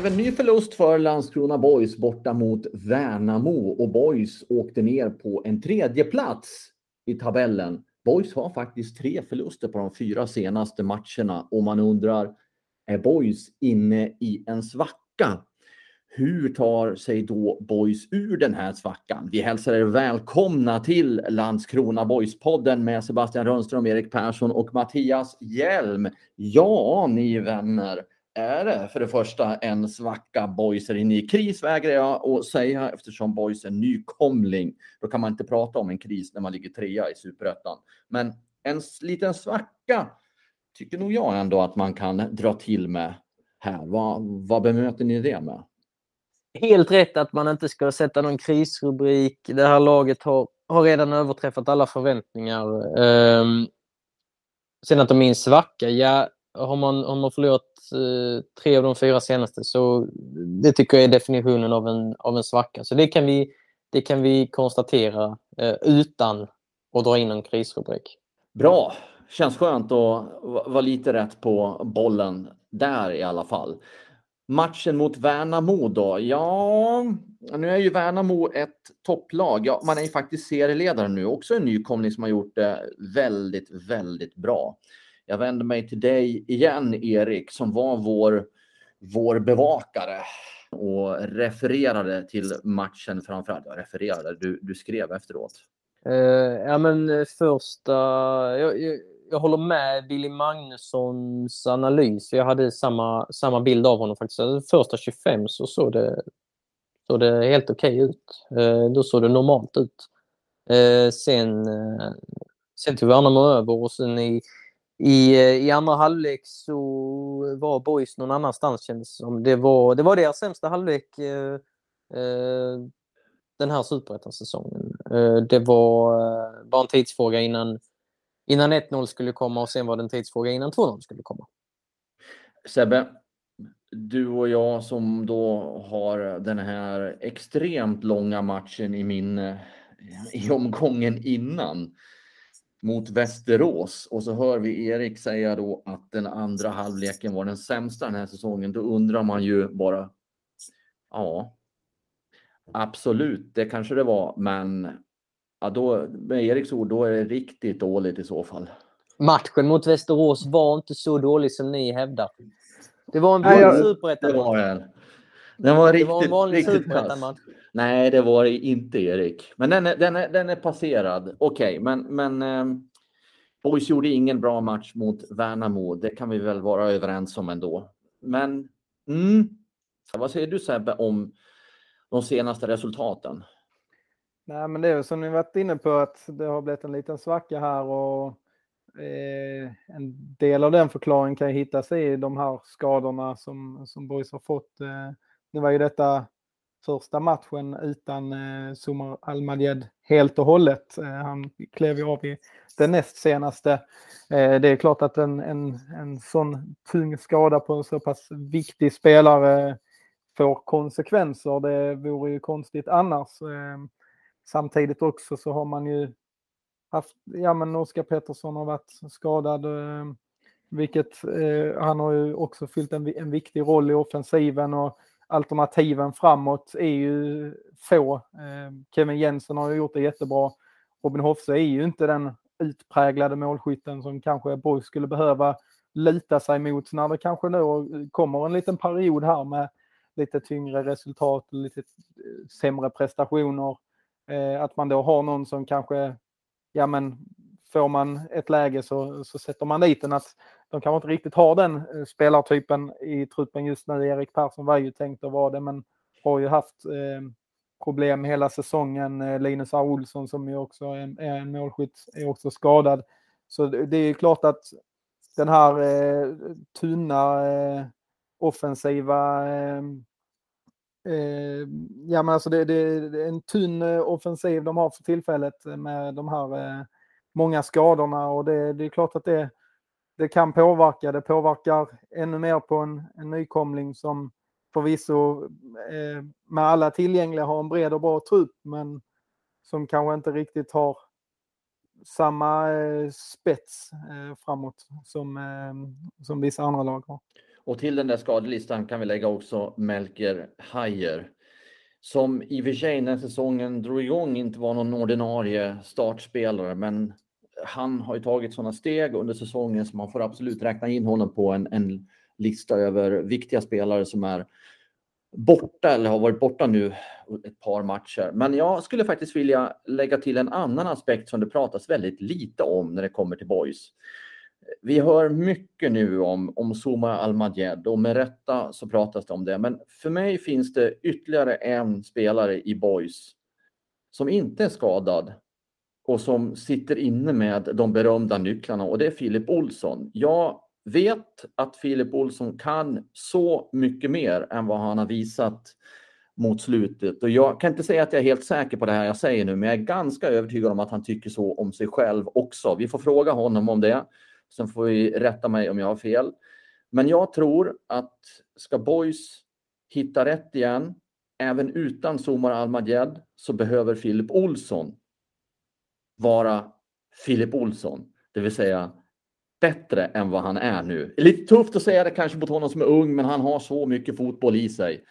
Blev en ny förlust för Landskrona Boys borta mot Värnamo och Boys åkte ner på en tredje plats i tabellen. Boys har faktiskt tre förluster på de fyra senaste matcherna och man undrar, är Boys inne i en svacka? Hur tar sig då Boys ur den här svackan? Vi hälsar er välkomna till Landskrona Boys-podden med Sebastian Rönnström, Erik Persson och Mattias Hjelm. Ja, ni vänner är det för det första en svacka. Boys är inne i kris vägrar jag att säga eftersom Boys är nykomling. Då kan man inte prata om en kris när man ligger trea i superettan. Men en liten svacka tycker nog jag ändå att man kan dra till med här. Vad, vad bemöter ni det med? Helt rätt att man inte ska sätta någon krisrubrik. Det här laget har, har redan överträffat alla förväntningar. Um, sen att de är en svacka, ja, har man, har man förlorat eh, tre av de fyra senaste så det tycker jag är definitionen av en, av en svacka. Så det kan vi, det kan vi konstatera eh, utan att dra in en krisrubrik. Bra! Känns skönt att vara lite rätt på bollen där i alla fall. Matchen mot Värnamo då? Ja, nu är ju Värnamo ett topplag. Ja, man är ju faktiskt serieledare nu. Också en nykomling som har gjort det väldigt, väldigt bra. Jag vänder mig till dig igen, Erik, som var vår, vår bevakare och refererade till matchen framförallt. Jag refererade, du, du skrev efteråt. Uh, ja, men eh, första... Jag, jag, jag, håller med Billy Magnussons analys. Jag hade samma, samma bild av honom faktiskt. Alltså, första 25 så såg det, såg det helt okej okay ut. Uh, då såg det normalt ut. Uh, sen, uh, sen tog Värnamo över och sen i i, eh, I andra halvlek så var Boys någon annanstans kändes det som. Det var, det var deras sämsta halvlek eh, eh, den här superettan-säsongen. Eh, det var eh, bara en tidsfråga innan, innan 1-0 skulle komma och sen var det en tidsfråga innan 2-0 skulle komma. Sebbe, du och jag som då har den här extremt långa matchen i minne eh, i omgången innan mot Västerås och så hör vi Erik säga då att den andra halvleken var den sämsta den här säsongen. Då undrar man ju bara. Ja. Absolut, det kanske det var, men ja, då, med Eriks ord, då är det riktigt dåligt i så fall. Matchen mot Västerås var inte så dålig som ni hävdar. Det var en vanlig superettan-match. Den var riktigt, det var en vanlig superettan-match. Nej, det var det inte Erik. Men den är, den är, den är passerad. Okej, okay, men, men eh, Boys gjorde ingen bra match mot Värnamo. Det kan vi väl vara överens om ändå. Men mm, vad säger du Sebbe om de senaste resultaten? Nej, men det är som ni varit inne på att det har blivit en liten svacka här och eh, en del av den förklaringen kan hittas i de här skadorna som, som Boys har fått. Eh, nu var ju detta första matchen utan eh, Sumar Almadjed helt och hållet. Eh, han klev ju av i den näst senaste. Eh, det är klart att en, en, en sån tung skada på en så pass viktig spelare får konsekvenser. Det vore ju konstigt annars. Eh, samtidigt också så har man ju haft, ja men Oskar Pettersson har varit skadad, eh, vilket eh, han har ju också fyllt en, en viktig roll i offensiven och alternativen framåt är ju få. Eh, Kevin Jensen har ju gjort det jättebra. Robin Hofse är ju inte den utpräglade målskytten som kanske Borg skulle behöva lita sig mot när det kanske nu kommer en liten period här med lite tyngre resultat och lite eh, sämre prestationer. Eh, att man då har någon som kanske, ja men får man ett läge så, så sätter man dit den. Att de kanske inte riktigt har den eh, spelartypen i truppen just nu. Erik Persson var ju tänkt att vara det, men har ju haft eh, problem hela säsongen. Eh, Linus R. Olsson som ju också är, är en målskytt är också skadad. Så det är klart att den här eh, tunna eh, offensiva eh, eh, ja, men alltså det, det, det, är en tunn eh, offensiv de har för tillfället med de här eh, många skadorna och det, det är klart att det, det kan påverka. Det påverkar ännu mer på en, en nykomling som förvisso eh, med alla tillgängliga har en bred och bra trupp men som kanske inte riktigt har samma eh, spets eh, framåt som, eh, som vissa andra lag har. Och till den där skadelistan kan vi lägga också Melker Hajer som i och för sig när säsongen drog igång inte var någon ordinarie startspelare men han har ju tagit sådana steg under säsongen så man får absolut räkna in honom på en, en lista över viktiga spelare som är borta eller har varit borta nu ett par matcher. Men jag skulle faktiskt vilja lägga till en annan aspekt som det pratas väldigt lite om när det kommer till boys. Vi hör mycket nu om, om Soma Almadjed och med rätta så pratas det om det. Men för mig finns det ytterligare en spelare i boys som inte är skadad och som sitter inne med de berömda nycklarna och det är Filip Olsson. Jag vet att Filip Olsson kan så mycket mer än vad han har visat mot slutet. Och jag kan inte säga att jag är helt säker på det här jag säger nu, men jag är ganska övertygad om att han tycker så om sig själv också. Vi får fråga honom om det. Sen får vi rätta mig om jag har fel. Men jag tror att ska Boys hitta rätt igen, även utan Somar Almadjed, så behöver Filip Olsson vara Filip Olsson. Det vill säga bättre än vad han är nu. Lite tufft att säga det kanske mot honom som är ung, men han har så mycket fotboll i sig.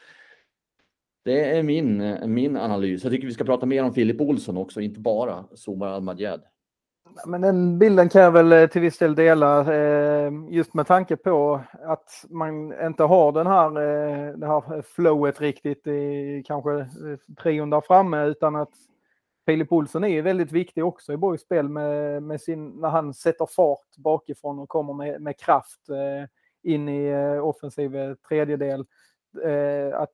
Det är min, min analys. Jag tycker vi ska prata mer om Filip Olsson också, inte bara Somar Al-Majed. Men den bilden kan jag väl eh, till viss del dela eh, just med tanke på att man inte har den här, eh, det här flowet riktigt i kanske trion där framme utan att Filip Olsson är ju väldigt viktig också i Borgs spel med, med sin, när han sätter fart bakifrån och kommer med, med kraft eh, in i eh, offensiv eh, tredjedel. Eh, att,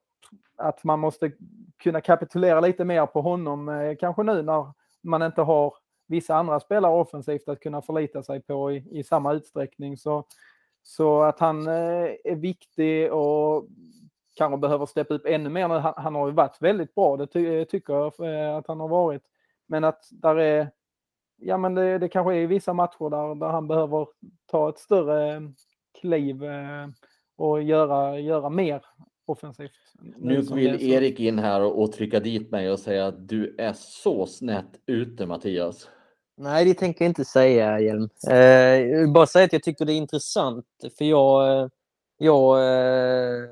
att man måste kunna kapitulera lite mer på honom, eh, kanske nu när man inte har vissa andra spelare offensivt att kunna förlita sig på i, i samma utsträckning. Så, så att han eh, är viktig och kanske behöver steppa upp ännu mer. Han, han har ju varit väldigt bra, det ty tycker jag eh, att han har varit. Men att där är, ja men det, det kanske är vissa matcher där, där han behöver ta ett större kliv eh, och göra, göra mer offensivt. Nu vill Erik in här och, och trycka dit mig och säga att du är så snett ute Mattias. Nej, det tänker jag inte säga, Hjelm. Eh, jag vill bara säga att jag tycker det är intressant, för jag, jag eh,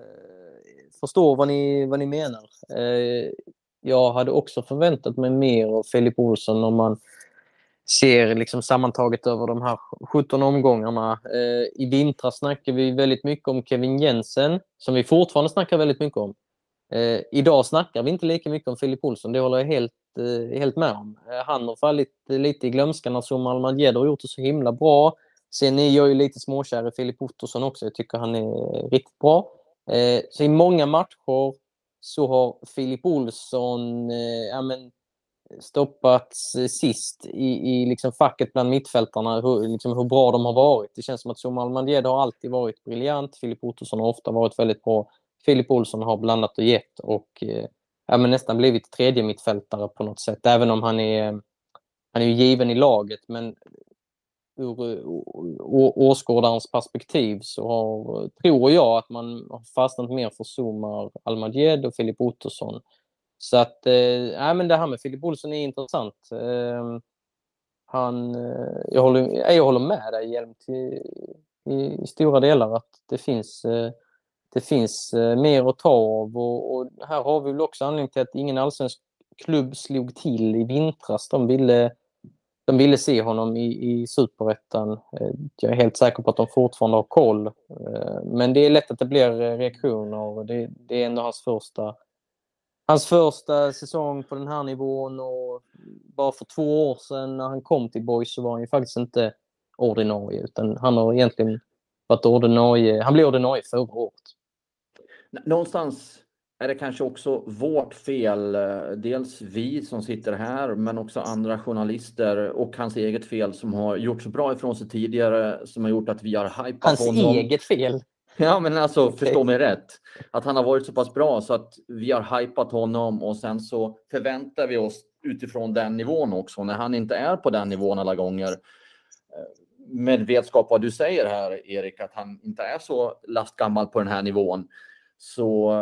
förstår vad ni, vad ni menar. Eh, jag hade också förväntat mig mer av Filip Olsson om man ser liksom sammantaget över de här 17 omgångarna. Eh, I vintras snackade vi väldigt mycket om Kevin Jensen, som vi fortfarande snackar väldigt mycket om. Eh, idag snackar vi inte lika mycket om Filip Olsson, det håller jag helt, eh, helt med om. Eh, han har fallit eh, lite i glömskan när Somal Almadjed har gjort det så himla bra. Sen är jag ju lite småkär i Filip Ottosson också, jag tycker han är riktigt bra. Eh, så i många matcher så har Filip Olsson eh, ja, men, stoppats eh, sist i, i liksom facket bland mittfältarna, hur, liksom hur bra de har varit. Det känns som att Somal Mandjed har alltid varit briljant. Filip Ottosson har ofta varit väldigt bra. Filip Olsson har blandat och gett och eh, ja, men nästan blivit tredje mittfältare på något sätt. Även om han är, han är ju given i laget. Men ur eh, åskådarens perspektiv så har, eh, tror jag att man har fastnat mer för Somar Almadjed och Filip Ottosson. Så att, eh, men det här med Filip Olsson är intressant. Eh, han, eh, jag, håller, eh, jag håller med dig Hjelm till, i, i, stora delar att det finns, eh, det finns eh, mer att ta av och, och, här har vi väl också anledning till att ingen allsvensk klubb slog till i vintras. De ville de ville se honom i, i superettan. Eh, jag är helt säker på att de fortfarande har koll. Eh, men det är lätt att det blir eh, reaktioner. Det, det är ändå hans första, hans första säsong på den här nivån och bara för två år sedan när han kom till Boys så var han ju faktiskt inte ordinarie utan han har egentligen varit ordinarie. Han blev ordinarie förra året. Någonstans är det kanske också vårt fel, dels vi som sitter här, men också andra journalister och hans eget fel som har gjort så bra ifrån sig tidigare, som har gjort att vi har hypat hans honom. Hans eget fel? Ja, men alltså okay. förstå mig rätt. Att han har varit så pass bra så att vi har hypat honom och sen så förväntar vi oss utifrån den nivån också. När han inte är på den nivån alla gånger. Med vetskap vad du säger här, Erik, att han inte är så lastgammal på den här nivån. Så,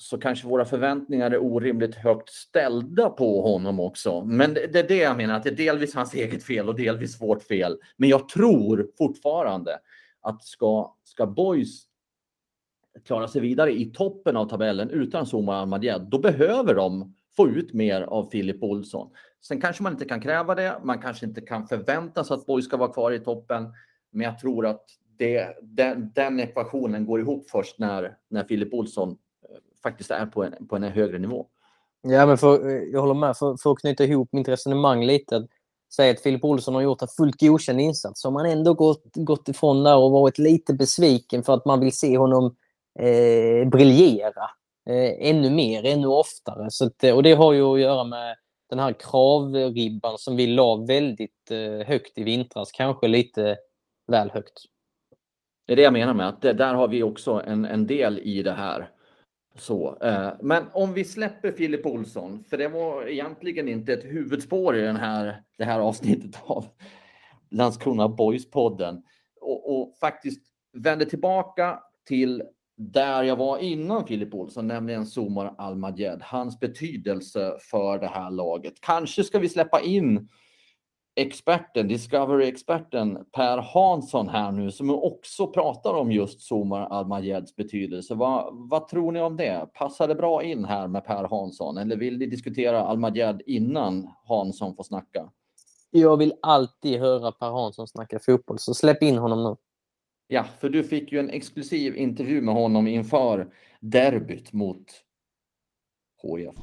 så kanske våra förväntningar är orimligt högt ställda på honom också. Men det, det är det jag menar, att det är delvis hans eget fel och delvis vårt fel. Men jag tror fortfarande att ska, ska Boys klara sig vidare i toppen av tabellen utan Zuma Ahmadiyed, då behöver de få ut mer av Filip Olsson. Sen kanske man inte kan kräva det. Man kanske inte kan förvänta sig att Boys ska vara kvar i toppen. Men jag tror att det, den, den ekvationen går ihop först när, när Filip Olsson faktiskt är på en, på en högre nivå. Ja, men för, jag håller med. För, för att knyta ihop mitt resonemang lite säga att Filip Olsson har gjort en fullt godkänd insats. Så har man ändå gått, gått ifrån där och varit lite besviken för att man vill se honom eh, briljera eh, ännu mer, ännu oftare. Så att, och det har ju att göra med den här kravribban som vi la väldigt eh, högt i vintras. Kanske lite väl högt. Det är det jag menar med att det, där har vi också en, en del i det här. Så, eh, men om vi släpper Filip Olsson, för det var egentligen inte ett huvudspår i den här, det här avsnittet av Landskrona Boys-podden och, och faktiskt vänder tillbaka till där jag var innan Filip Olsson, nämligen Somar Almaged, hans betydelse för det här laget. Kanske ska vi släppa in experten, Discovery-experten Per Hansson här nu som också pratar om just Somar Almageds betydelse. Vad, vad tror ni om det? Passar det bra in här med Per Hansson eller vill ni diskutera Almaged innan Hansson får snacka? Jag vill alltid höra Per Hansson snacka fotboll, så släpp in honom nu. Ja, för du fick ju en exklusiv intervju med honom inför derbyt mot HIF.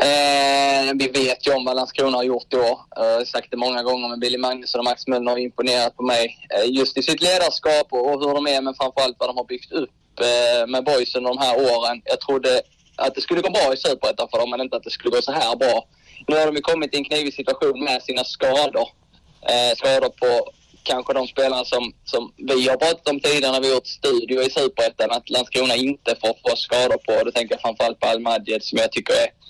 Eh, vi vet ju om vad Landskrona har gjort i år. Jag har sagt det många gånger, men Billy Magnusson och Max Möller har imponerat på mig. Eh, just i sitt ledarskap och, och hur de är, men framförallt vad de har byggt upp eh, med boysen de här åren. Jag trodde att det skulle gå bra i Superettan för dem, men inte att det skulle gå så här bra. Nu har de ju kommit i en knivig situation med sina skador. Eh, skador på kanske de spelarna som, som vi har pratat om tidigare när vi gjort studio i Superettan, att Landskrona inte får få skador på. Då tänker jag framförallt på Almadjed som jag tycker är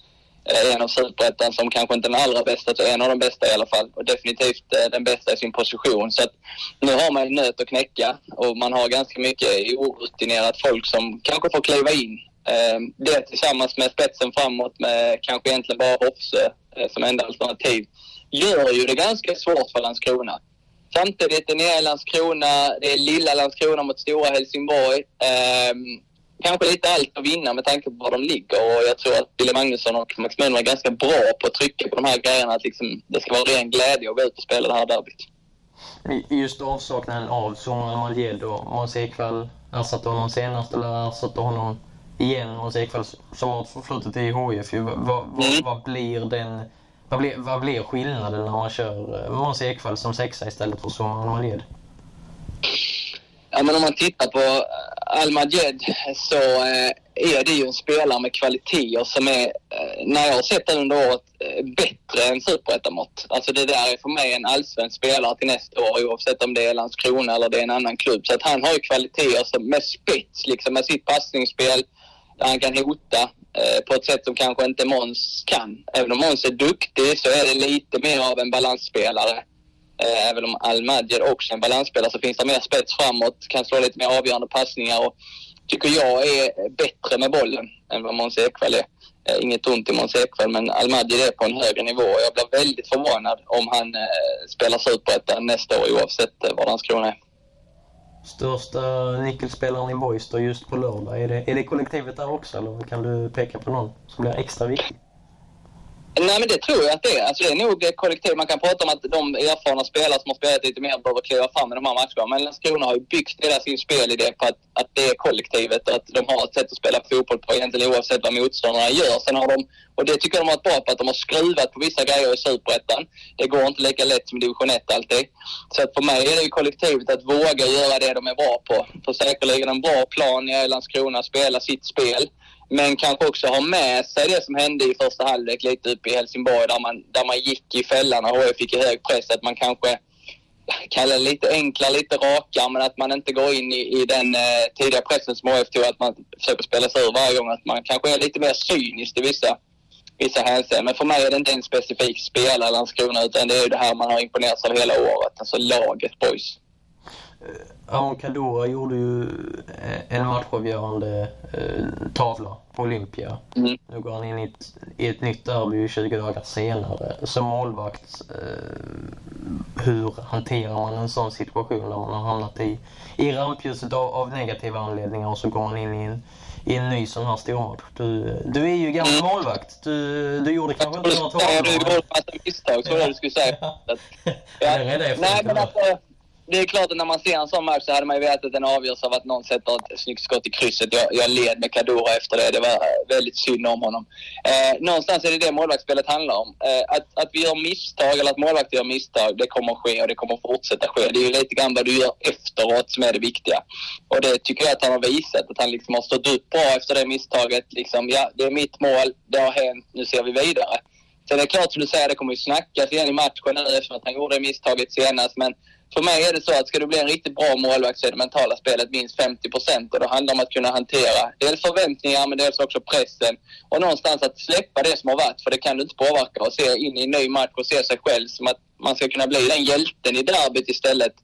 Eh, en av superettan som kanske inte är den allra bästa, så en av de bästa i alla fall. Och definitivt eh, den bästa i sin position. Så att nu har man en nöt att knäcka och man har ganska mycket orutinerat folk som kanske får kliva in. Eh, det tillsammans med spetsen framåt med kanske egentligen bara Hoffsö som enda alternativ gör ju det ganska svårt för Landskrona. Samtidigt är nere i Landskrona, det är lilla Landskrona mot stora Helsingborg kanske lite allt att vinna med tanke på var de ligger och jag tror att Billy Magnusson och Max Möller är ganska bra på att trycka på de här grejerna. Att liksom, det ska vara ren glädje att gå ut och spela det här derbyt. Just avsaknaden av Soran Malged och Måns Ekvall ersatte honom senast eller ersatte honom igen, Måns Ekvall som har förflutet i HIF. Vad, vad, mm. vad, blir den... Vad blir, vad blir skillnaden när man kör eh, Måns Ekvall som sexa istället för Soran Malged? Ja, men om man tittar på Al-Majed så eh, är det ju en spelare med kvaliteter som är, eh, när jag har sett den under året, eh, bättre än superettamått. Alltså det där är för mig en allsvensk spelare till nästa år oavsett om det är Landskrona eller det är en annan klubb. Så att han har ju kvaliteter med spets, liksom med sitt passningsspel där han kan hota eh, på ett sätt som kanske inte Måns kan. Även om Måns är duktig så är det lite mer av en balansspelare. Eh, även om Almadjer också är en balansspelare så finns det mer spets framåt, kan slå lite mer avgörande passningar och tycker jag är bättre med bollen än vad Måns Ekvall är. Eh, inget ont i Måns Ekvall men Almadji är på en högre nivå och jag blir väldigt förvånad om han eh, spelar superettan nästa år oavsett var var Landskrona är. Största nyckelspelaren i Boys då just på lördag, är det, är det kollektivet där också eller kan du peka på någon som blir extra viktig? Nej, men det tror jag att det är. Alltså, det är nog kollektiv. Man kan prata om att de erfarna spelare som har spelat lite mer behöver kliva fram i de här matcherna. Men Landskrona har ju byggt hela sin spelidé på att, att det är kollektivet och att de har ett sätt att spela fotboll på egentligen oavsett vad motståndarna gör. Sen har de, och det tycker jag de har varit bra på, att de har skruvat på vissa grejer i Superettan. Det går inte lika lätt som division 1 alltid. Så att för mig är det ju kollektivet att våga göra det de är bra på. För säkerligen en bra plan i Landskrona, spela sitt spel men kanske också ha med sig det som hände i första halvlek lite uppe i Helsingborg där man, där man gick i fällan och HIF fick i hög press. Att man kanske kalla det lite enklare, lite rakare, men att man inte går in i, i den eh, tidiga pressen som HF tog, att man försöker spela sig ur varje gång. Att man kanske är lite mer cynisk i vissa, vissa hänseenden. Men för mig är det inte en specifik spelare Landskrona, utan det är ju det här man har imponerats av hela året, alltså laget boys. Aron Kadura gjorde ju eh, en matchavgörande eh, tavla på Olympia. Mm. Nu går han in i ett, i ett nytt derby 20 dagar senare. Som målvakt, eh, hur hanterar man en sån situation när man har hamnat i, i rampljuset av, av negativa anledningar och så går man in i en, i en ny sån här stormatch. Du, du är ju gammal mm. målvakt. Du, du gjorde kanske inte några tavlor. Du gjorde massa misstag, så var det du skulle säga. ja. Ja. Nej, men alltså, det är klart att när man ser en sån match så hade man ju vetat att den avgörs av att någon sätter ett snyggt skott i krysset. Jag, jag led med Kadura efter det. Det var väldigt synd om honom. Eh, någonstans är det det målvaktsspelet handlar om. Eh, att, att vi gör misstag eller att målvakter gör misstag, det kommer att ske och det kommer att fortsätta ske. Det är ju lite grann vad du gör efteråt som är det viktiga. Och det tycker jag att han har visat. Att han liksom har stått upp bra efter det misstaget. Liksom, ja, det är mitt mål, det har hänt, nu ser vi vidare. Sen är det klart som du säger, det kommer ju snackas igen i matchen nu eftersom att han gjorde misstaget senast. Men för mig är det så att ska du bli en riktigt bra målvakt så är det mentala spelet minst 50 procent och det handlar om att kunna hantera dels förväntningar men dels också pressen och någonstans att släppa det som har varit för det kan du inte påverka och se in i en ny match och se sig själv som att man ska kunna bli den hjälten i derbyt istället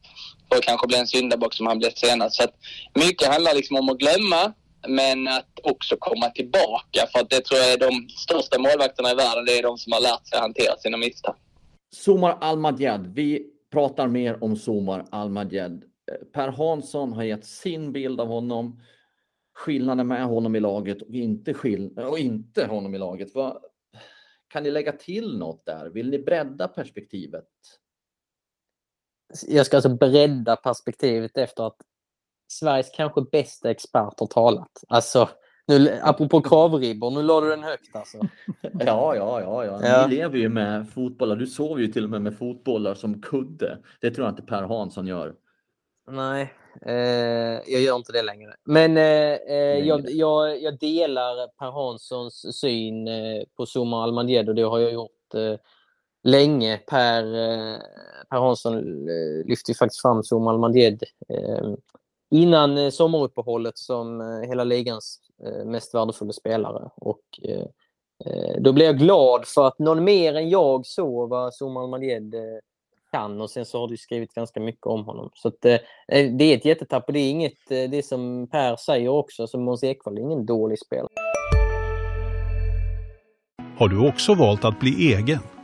för att kanske bli en syndabock som han blev senast. Så att mycket handlar liksom om att glömma men att också komma tillbaka för att det tror jag är de största målvakterna i världen. Det är de som har lärt sig att hantera sina misstag. Somar Almadjad, vi pratar mer om Somar Almadjed. Eh, per Hansson har gett sin bild av honom. Skillnaden med honom i laget och inte, skill eh, och inte honom i laget. Vad, kan ni lägga till något där? Vill ni bredda perspektivet? Jag ska alltså bredda perspektivet efter att Sveriges kanske bästa expert har talat. Alltså, nu, apropå kravribbor, nu la du den högt alltså. Ja, ja, ja, ja. ja. Ni lever ju med fotbollar. Du sover ju till och med med fotbollar som kudde. Det tror jag inte Per Hansson gör. Nej, eh, jag gör inte det längre. Men eh, eh jag, jag, jag, delar Per Hanssons syn eh, på Zuma Almandjed och det har jag gjort eh, länge. Per, per Hansson lyfte faktiskt fram Zuma Almandjed innan sommaruppehållet som hela ligans Eh, mest värdefulla spelare. Och, eh, eh, då blir jag glad för att någon mer än jag såg vad Soman Madjed kan och sen så har du skrivit ganska mycket om honom. Så att, det är ett jättetapp och det är inget, det som Per säger också, som Måns Ekvall är ingen dålig spelare. Har du också valt att bli egen?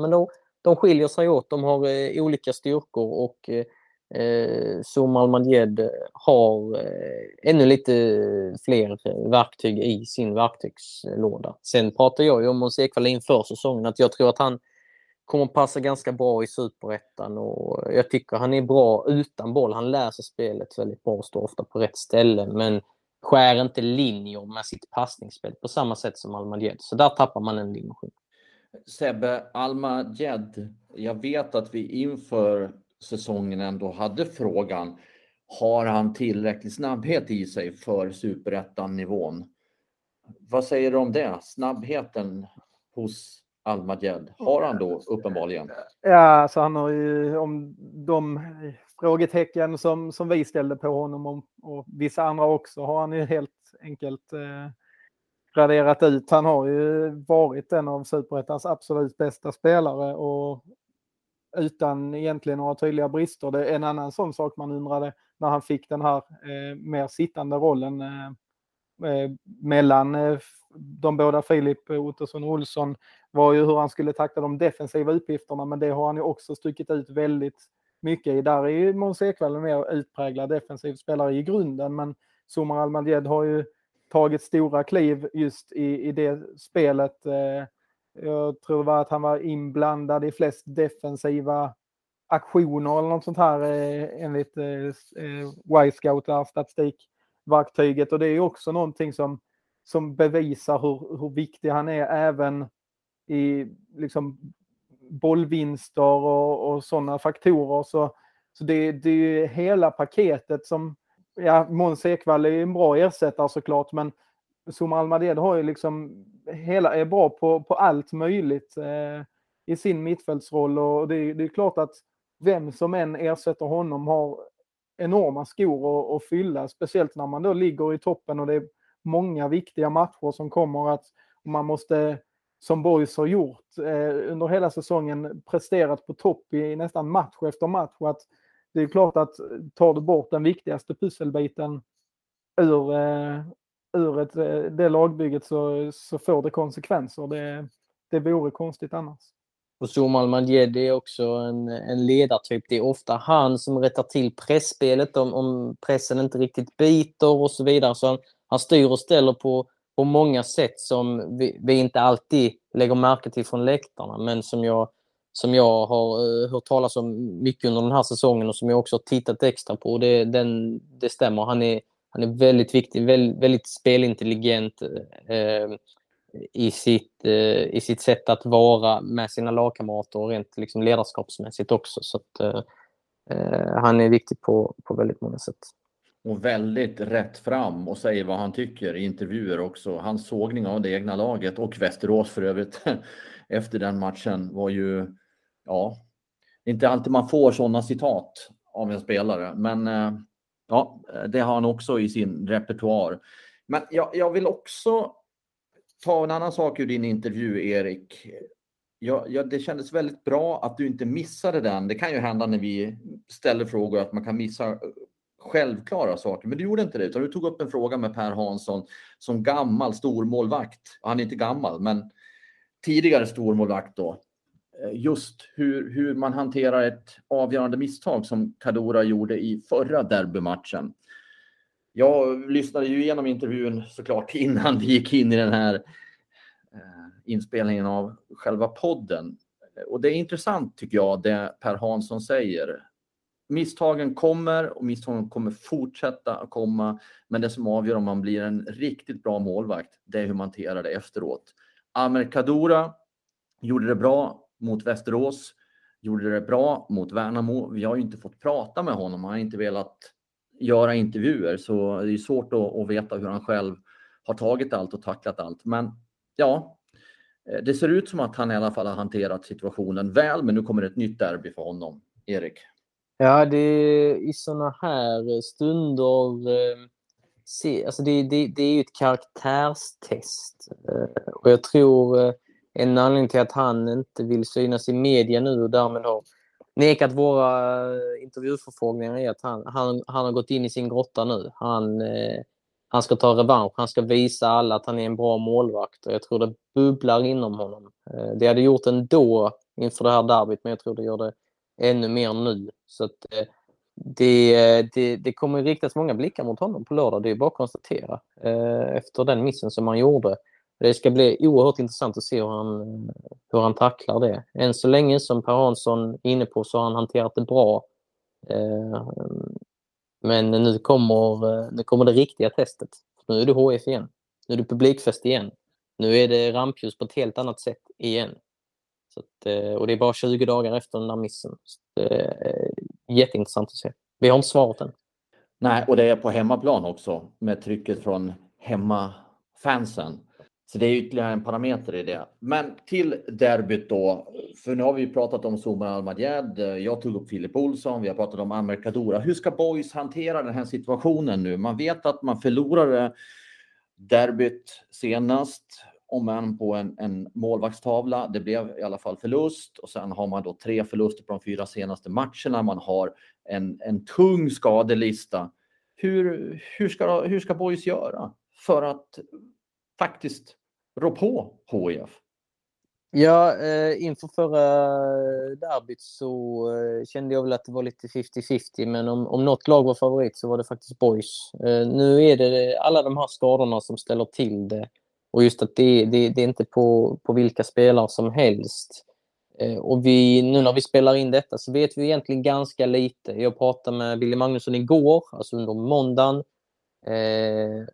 men de, de skiljer sig åt, de har eh, olika styrkor och eh, eh Zoom Somal har eh, ännu lite fler verktyg i sin verktygslåda. Sen pratar jag ju om Måns Ekvall inför säsongen att jag tror att han kommer passa ganska bra i superettan och jag tycker han är bra utan boll. Han läser spelet väldigt bra och står ofta på rätt ställe men skär inte linjer med sitt passningsspel på samma sätt som Almadjed. Så där tappar man en dimension. Sebbe, Alma Jed, jag vet att vi inför säsongen ändå hade frågan, har han tillräcklig snabbhet i sig för superettan-nivån? Vad säger du om det? Snabbheten hos Almajed, har han då uppenbarligen? Ja, alltså han har ju om de frågetecken som, som vi ställde på honom och, och vissa andra också har han ju helt enkelt eh, raderat ut. Han har ju varit en av superettans absolut bästa spelare och utan egentligen några tydliga brister. Det är en annan sån sak man undrade när han fick den här eh, mer sittande rollen eh, eh mellan eh, de båda Filip Ottosson och Olsson var ju hur han skulle tackla de defensiva uppgifterna, men det har han ju också stuckit ut väldigt mycket i. Där är ju Måns Ekvall en mer utpräglad defensiv spelare i grunden, men Somar Almadjed har ju tagit stora kliv just i, i det spelet. Eh, jag tror det var att han var inblandad i flest defensiva aktioner eller något sånt här eh, enligt eh, Y-scout, statistikverktyget. Och det är också någonting som, som bevisar hur, hur viktig han är även i liksom bollvinster och, och sådana faktorer. Så, så det, det är hela paketet som, ja, Måns Ekvall är en bra ersättare såklart, men Zuma Almaded har ju liksom hela, är bra på, på allt möjligt eh, i sin mittfältsroll och det, det är klart att vem som än ersätter honom har enorma skor att, att fylla, speciellt när man då ligger i toppen och det är många viktiga matcher som kommer att man måste, som Boys har gjort eh, under hela säsongen, presterat på topp i nästan match efter match. Att det är klart att tar du bort den viktigaste pusselbiten ur, eh, ur ett, eh, det lagbygget så, så får det konsekvenser. Det, det vore konstigt annars. Och Somal Madjedi är också en, en ledartyp. Det är ofta han som rättar till pressspelet om, om pressen inte riktigt biter och så vidare. Så han, han styr och ställer på, på många sätt som vi, vi, inte alltid lägger märke till från läktarna, men som jag, som jag har uh, hört talas om mycket under den här säsongen och som jag också har tittat extra på. Det, den, det stämmer. Han är, han är väldigt viktig, väldigt, väldigt spelintelligent eh, i, sitt, eh, i sitt sätt att vara med sina lagkamrater och rent liksom, ledarskapsmässigt också. Så att, eh, eh han är viktig på, på väldigt många sätt. Och väldigt rätt fram och säger vad han tycker i intervjuer också. Hans sågning av det egna laget och Västerås för övrigt efter den matchen var ju, ja, inte alltid man får sådana citat av en spelare, men eh, Ja, det har han också i sin repertoar. Men jag, jag vill också ta en annan sak ur din intervju, Erik. Ja, ja, det kändes väldigt bra att du inte missade den. Det kan ju hända när vi ställer frågor att man kan missa självklara saker, men du gjorde inte det. Utan du tog upp en fråga med Per Hansson som gammal stormålvakt. Han är inte gammal, men tidigare stormålvakt då. Eh, just hur, hur man hanterar ett avgörande misstag som Kadora gjorde i förra derbymatchen. Jag lyssnade ju igenom intervjun såklart innan vi gick in i den här eh, inspelningen av själva podden. Och det är intressant tycker jag det Per Hansson säger. Misstagen kommer och misstagen kommer fortsätta att komma. Men det som avgör om man blir en riktigt bra målvakt, det är hur man hanterar det efteråt. Amer Kadura gjorde det bra mot Västerås, gjorde det bra mot Värnamo. Vi har ju inte fått prata med honom, han har inte velat göra intervjuer, så det är svårt att, veta hur han själv har tagit allt och tacklat allt. Men ja, eh, det ser ut som att han i alla fall har hanterat situationen väl, men nu kommer det ett nytt derby för honom. Erik? Ja, det är i sådana här eh, stunder eh, se, alltså det, det, det är ju ett karaktärstest. Eh, och jag tror en anledning till att han inte vill synas i media nu och därmed har nekat våra intervjuförfrågningar är att han, han, han har gått in i sin grotta nu. Han, eh, han ska ta revansch. Han ska visa alla att han är en bra målvakt och jag tror det bubblar inom honom. Eh, det hade gjort ändå inför det här derbyt, men jag tror det gör det ännu mer nu. Så att, eh, det, det, det kommer riktas många blickar mot honom på lördag, det är bara att konstatera. Eh, efter den missen som han gjorde. Det ska bli oerhört intressant att se hur han, hur han tacklar det. Än så länge, som Per Hansson är inne på, så har han hanterat det bra. Eh, men nu kommer, nu kommer det riktiga testet. Nu är det HF igen. Nu är det publikfest igen. Nu är det rampljus på ett helt annat sätt igen. Så att, eh, och det är bara 20 dagar efter den där missen. Så det är eh, jätteintressant att se. Vi har inte svaret än. Nej, och det är på hemmaplan också med trycket från hemmafansen. Så det är ytterligare en parameter i det. Men till derbyt då, för nu har vi pratat om Zuma Almadjad. Jag tog upp Filip Olsson. Vi har pratat om Amer Kadura. Hur ska Boys hantera den här situationen nu? Man vet att man förlorade derbyt senast om än på en, en målvaktstavla. Det blev i alla fall förlust och sen har man då tre förluster på de fyra senaste matcherna. Man har en, en tung skadelista. Hur, hur, ska, hur ska Boys göra för att faktiskt rå på HIF? Ja, eh, inför förra eh, derbyt så eh, kände jag väl att det var lite 50-50, men om, om något lag var favorit så var det faktiskt Boys. Eh, nu är det alla de här skadorna som ställer till det och just att det, det, det är inte på, på vilka spelare som helst. Eh, och vi, nu när vi spelar in detta så vet vi egentligen ganska lite. Jag pratade med Billy Magnusson igår, alltså under måndagen. Eh,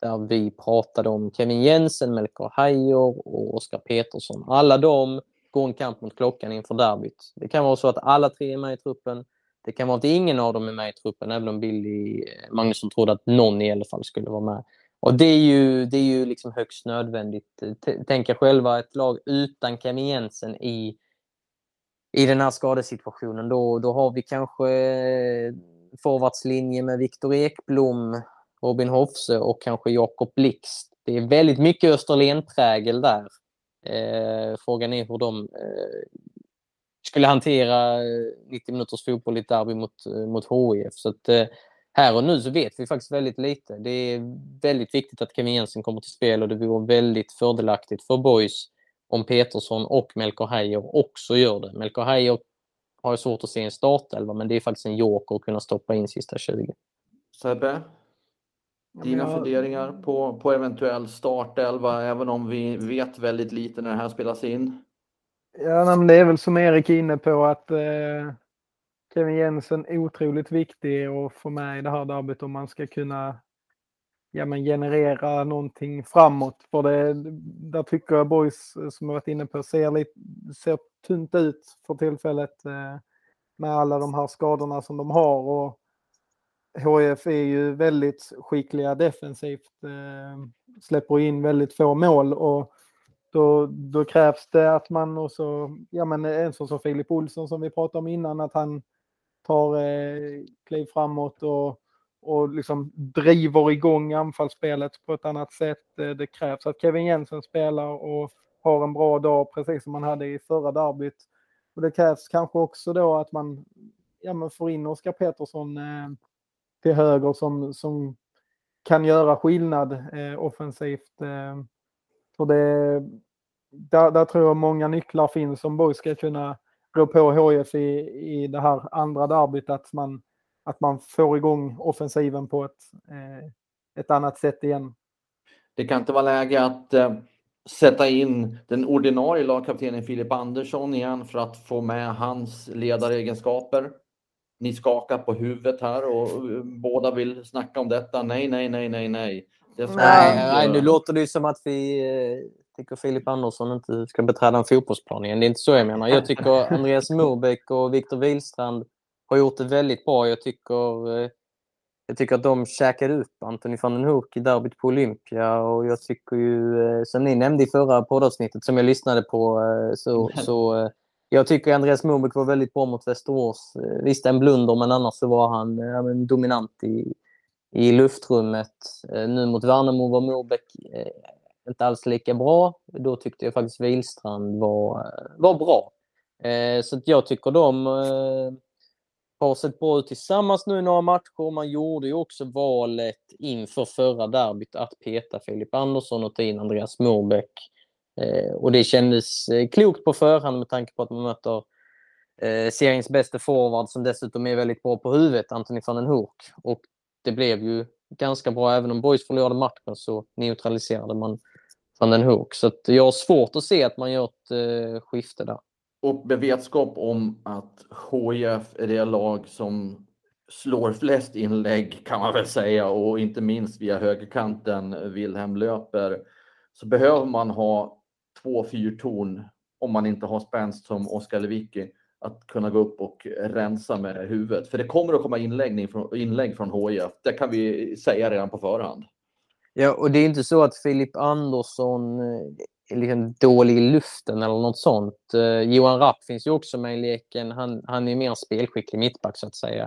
där vi pratade om Kevin Jensen, Melker Hajor och Oskar Petersson. Alla de går en kamp mot klockan inför derbyt. Det kan vara så att alla tre är med i truppen. Det kan vara att ingen av dem är med i truppen, även om Billy eh, Magnusson trodde att någon i alla fall skulle vara med. Och det är ju, det är ju liksom högst nödvändigt. Tänk er själva ett lag utan Kevin Jensen i, i den här skadesituationen. Då, då har vi kanske eh, forwardslinje med Viktor Ekblom, Robin Hofse och kanske Jakob Blixt. Det är väldigt mycket Österlen-prägel där. Eh, frågan är hur de eh, skulle hantera eh, 90 minuters fotboll i ett derby mot, eh, mot HIF. Så att, eh, här och nu så vet vi faktiskt väldigt lite. Det är väldigt viktigt att Kevin Jensen kommer till spel och det vore väldigt fördelaktigt för Boys om Petersson och Melker Heijer också gör det. Melker Heijer har ju svårt att se en startelva men det är faktiskt en joker att kunna stoppa in sista 20. Sebbe, dina jag... funderingar på, på eventuell startelva även om vi vet väldigt lite när det här spelas in? Ja, men det är väl som Erik är inne på att eh, Kevin Jensen otroligt viktig att få med i det här derbyt om man ska kunna ja, men generera någonting framåt. För det, där tycker jag Boys, eh, som jag varit inne på, ser, lite, ser tunt ut för tillfället eh, med alla de här skadorna som de har. Och HF är ju väldigt skickliga defensivt, eh, släpper in väldigt få mål och då, då krävs det att man också, ja men en sån som Filip Olsson som vi pratade om innan, att han tar eh, kliv framåt och, och liksom driver igång anfallsspelet på ett annat sätt. Eh, det krävs att Kevin Jensen spelar och har en bra dag, precis som man hade i förra derbyt. Och det krävs kanske också då att man ja, men får in Oskar Pettersson eh, till höger som, som kan göra skillnad eh, offensivt. Eh, för det, där, där tror jag många nycklar finns som Borg ska kunna rå på HIF i, i det här andra derbyt att man, att man får igång offensiven på ett, eh, ett annat sätt igen. Det kan inte vara läge att eh, sätta in den ordinarie lagkaptenen Filip Andersson igen för att få med hans ledaregenskaper. Ni skakar på huvudet här och eh, båda vill snacka om detta. Nej, nej, nej, nej, nej. nej, nej, nu låter det som att vi tycker Filip Andersson inte ska beträda en fotbollsplan igen. Det är inte så jag menar. Jag tycker Andreas Morbäck och Viktor Wihlstrand har gjort det väldigt bra. Jag tycker, eh, jag tycker att de käkade upp Anthony van den Hoek i derbyt på Olympia och jag tycker ju, eh, som ni nämnde i förra poddavsnittet som jag lyssnade på, eh, så, så jag tycker Andreas Morbäck var väldigt bra mot Västerås. Visst en blunder, men annars så var han ja, dominant i, i luftrummet. Nu mot Värnamo var Morbäck inte alls lika bra. Då tyckte jag faktiskt Wilstrand var, eh, var bra. Eh, så jag tycker de eh, har sett bra ut tillsammans nu i några matcher. Man gjorde ju också valet inför förra derbyt att peta Filip Andersson och ta in Andreas Morbäck. Eh, och det kändes eh, klokt på förhand med tanke på att man möter eh, seriens bästa forward som dessutom är väldigt bra på huvudet, Anthony van den Hoek. Och det blev ju ganska bra. Även om Boys förlorade matchen så neutraliserade man van den Hoek. Så jag har svårt att se att man gör ett eh, skifte där. Och med vetskap om att HIF är det lag som slår flest inlägg kan man väl säga och inte minst via högerkanten Wilhelm löper så behöver man ha två fyrtorn om man inte har spänst som Oskar Lewicki att kunna gå upp och rensa med huvudet. För det kommer att komma inlägg från, inlägg från HIF. Det kan vi säga redan på förhand. Ja, och det är inte så att Filip Andersson eh, är liksom dålig i luften eller något sånt. Eh, Johan Rapp finns ju också med i leken. Han, han är mer spelskicklig mittback så att säga.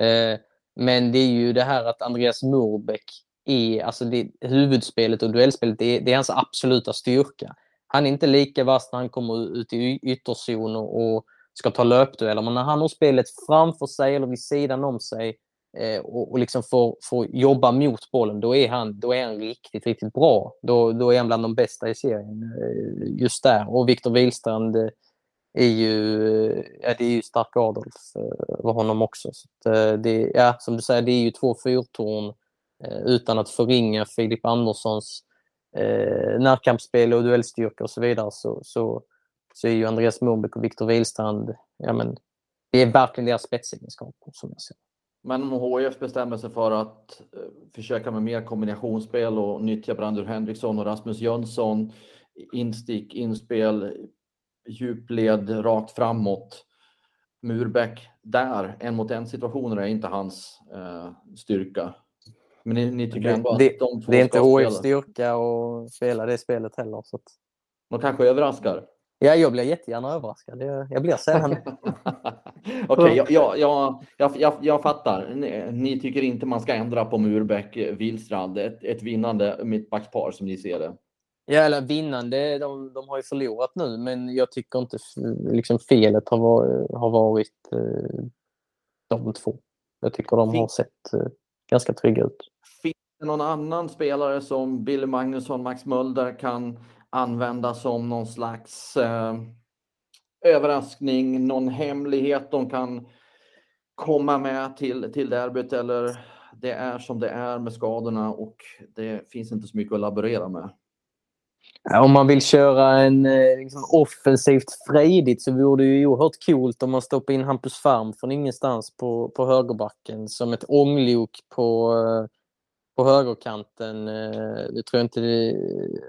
Eh, men det är ju det här att Andreas Murbeck, är, alltså det, huvudspelet och duellspelet, det, det är hans absoluta styrka. Han är inte lika vass när han kommer ut i ytterzon och, och ska ta löpdueller, men när han har spelet framför sig eller vid sidan om sig Eh, och, och liksom får, får jobba mot bollen, då är han, då är han riktigt, riktigt bra. Då, då är han bland de bästa i serien eh, just där. Och Viktor Wihlstrand eh, är ju, ja, det är ju stark Adolf för honom också. Så att, det, ja, som du säger, det är ju två fyrtorn utan att förringa Filip Anderssons eh, närkampsspel och duellstyrka och så vidare så, så, så är ju Andreas Morbäck och Viktor Wihlstrand, ja men det är verkligen deras spetsegenskaper som jag ser. Men om HIF bestämmer sig för att eh, försöka med mer kombinationsspel och nyttja Brandur Henriksson och Rasmus Jönsson, instick, inspel, djupled, rakt framåt. Murbeck där, en mot en situationer är inte hans eh, styrka. Men ni, ni tycker ändå att det, de två Det är inte HIFs styrka att spela det spelet heller. Så att... De kanske överraskar? Ja, jag blir jättegärna överraskad. Jag blir sällan Okej, okay, jag, jag, jag, jag, jag fattar. Ni, ni, tycker inte man ska ändra på Murbeck, Wihlstrand, ett, ett vinnande mittbackspar som ni ser det? Ja, eller vinnande, de, de har ju förlorat nu, men jag tycker inte liksom, felet har har varit eh, de två. Jag tycker de har sett eh, ganska trygga ut. Finns det någon annan spelare som Billy Magnusson, Max Mulder kan använda som någon slags eh, överraskning, någon hemlighet de kan komma med till, till derbyt eller det är som det är med skadorna och det finns inte så mycket att laborera med. Om man vill köra en eh, liksom, offensivt frejdigt så vore det ju oerhört coolt om man stoppar in Hampus Farm från ingenstans på, på högerbacken som ett ånglok på, eh, på högerkanten. Eh, det tror jag inte det,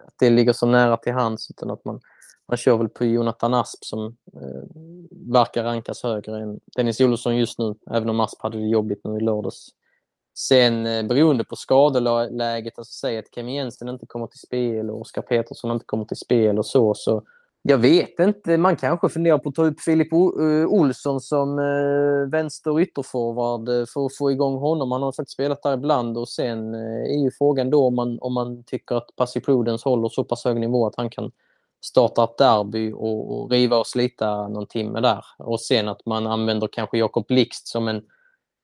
att det ligger så nära till hands utan att man, man kör väl på Jonathan Asp som eh, verkar rankas högre än Dennis Olofsson just nu, även om Asp hade det jobbigt nu i lördags. Sen eh, beroende på skadeläget, alltså säg att Kim Jensen inte kommer till spel och Oskar Petersson inte kommer till spel och så, så jag vet inte, man kanske funderar på att ta upp Filip eh, Olsson som eh, vänster ytterforward eh, för att få igång honom. Han har faktiskt spelat där ibland och sen eh, är ju frågan då om man, om man tycker att Passi Prudence håller så pass hög nivå att han kan starta ett derby och, och riva och slita någon timme där. Och sen att man använder kanske Jakob Blixt som en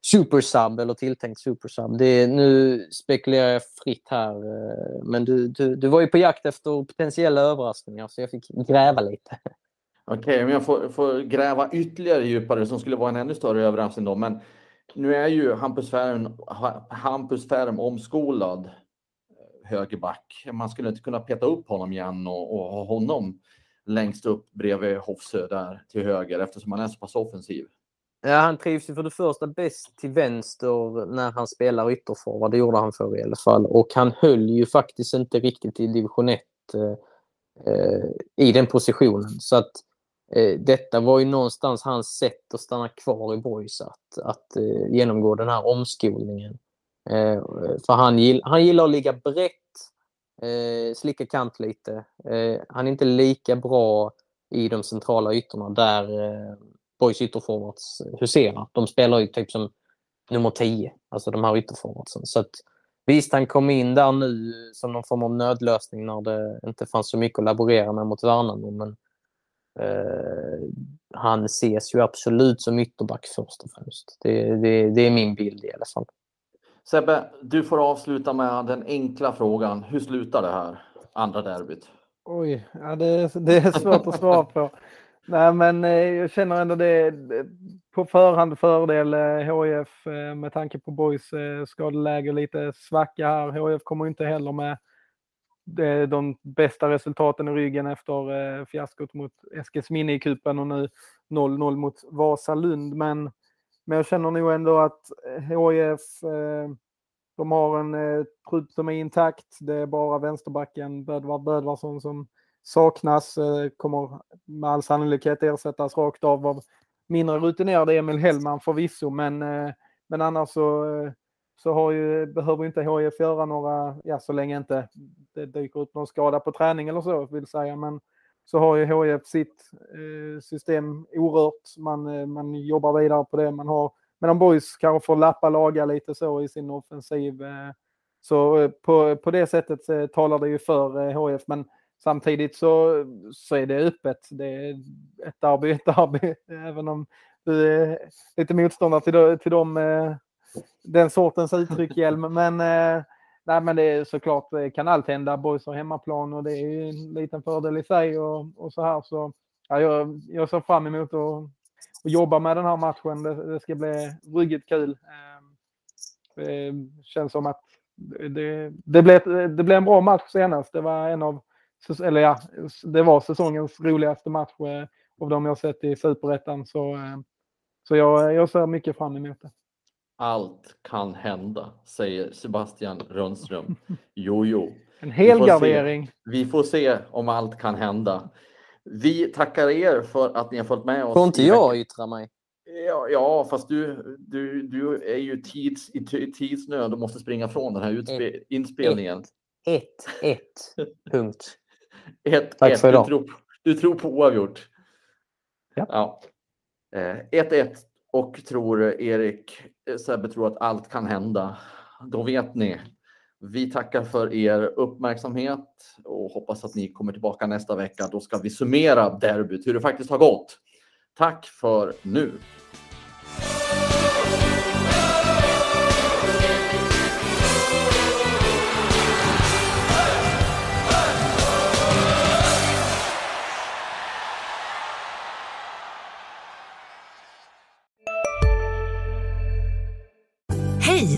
supersub eller tilltänkt supersub. Det är, nu spekulerar jag fritt här, eh, men du, du, du var ju på jakt efter potentiella överraskningar så jag fick gräva lite. Okej, okay, om jag får, får, gräva ytterligare djupare som skulle vara en ännu större överraskning då. Men nu är ju Hampus Färm, Hampus Färm omskolad högerback. Man skulle inte kunna peta upp honom igen och, och ha honom längst upp bredvid Hofsö där till höger eftersom han är så pass offensiv. Ja, han trivs ju för det första bäst till vänster när han spelar ytterforward. Det gjorde han förr i alla fall. Och han höll ju faktiskt inte riktigt i division 1 eh, i den positionen. Så att eh, detta var ju någonstans hans sätt att stanna kvar i Boys, att, att eh, genomgå den här omskolningen. Eh, för han, gill, han gillar att ligga brett, eh, slicka kant lite. Eh, han är inte lika bra i de centrala ytorna där eh, Boys ytterforwards eh, huserar. De spelar ju typ som nummer 10, alltså de här ytterforwardsen. Så att, visst, han kom in där nu eh, som någon form av nödlösning när det inte fanns så mycket att laborera med mot Värnamo. Men eh, han ses ju absolut som ytterback först och främst. Det, det, det är min bild i alla fall. Sebbe, du får avsluta med den enkla frågan. Hur slutar det här andra derbyt? Oj, ja, det, det är svårt att svara på. Nej, men eh, jag känner ändå det på förhand fördel HIF eh, eh, med tanke på Boys skadeläge lite svacka här. HIF kommer inte heller med de bästa resultaten i ryggen efter fiaskot mot Eskilsminne i kupen och nu 0-0 mot Vasalund. Men, men jag känner nog ändå att eh, HIF eh, de har en eh, trupp som är intakt. Det är bara vänsterbacken Bödvard Bödvarsson som saknas, eh, kommer med all sannolikhet ersättas rakt av av mindre rutinerade Emil Hellman förvisso, men, eh, men annars så, så har ju, behöver inte HIF göra några, ja så länge inte det dyker upp någon skada på träning eller så vill säga, men så har ju HIF sitt eh, system orört. Man, eh, man jobbar vidare på det. Man har, men Boys kanske får lappa laga lite så i sin offensiv eh, så eh, på, på det sättet eh, talar det ju för HIF, Men samtidigt så, så är det öppet. Det är ett derby, ett derby. Även om du är lite motståndare till, till dem, den sortens uttryck, Hjelm. Men, nej, men det är såklart, det kan allt hända. Boys har hemmaplan och det är en liten fördel i sig och, och så här. Så ja, jag, jag ser fram emot att, att jobba med den här matchen. Det, det ska bli ruggigt kul. Ehm, det känns som att det, det, blev, det blev en bra match senast. Det var en av, eller ja, det var säsongens roligaste match eh, av de jag sett i Superettan. Så, ehm, så jag, jag ser mycket fram emot det. Allt kan hända, säger Sebastian Rönnström. Jo, jo. En helgardering. Vi, vi får se om allt kan hända. Vi tackar er för att ni har följt med oss. Får inte jag yttra mig? Ja, ja fast du, du, du är ju tids, i tidsnöd och måste springa från den här ett, inspelningen. Ett, ett, punkt. ett, Tack ett. För idag. Du, tror, du tror på oavgjort. Ja. ja. 1-1 eh, och tror Erik eh, Sebbe tror att allt kan hända. Då vet ni. Vi tackar för er uppmärksamhet och hoppas att ni kommer tillbaka nästa vecka. Då ska vi summera derbyt, hur det faktiskt har gått. Tack för nu!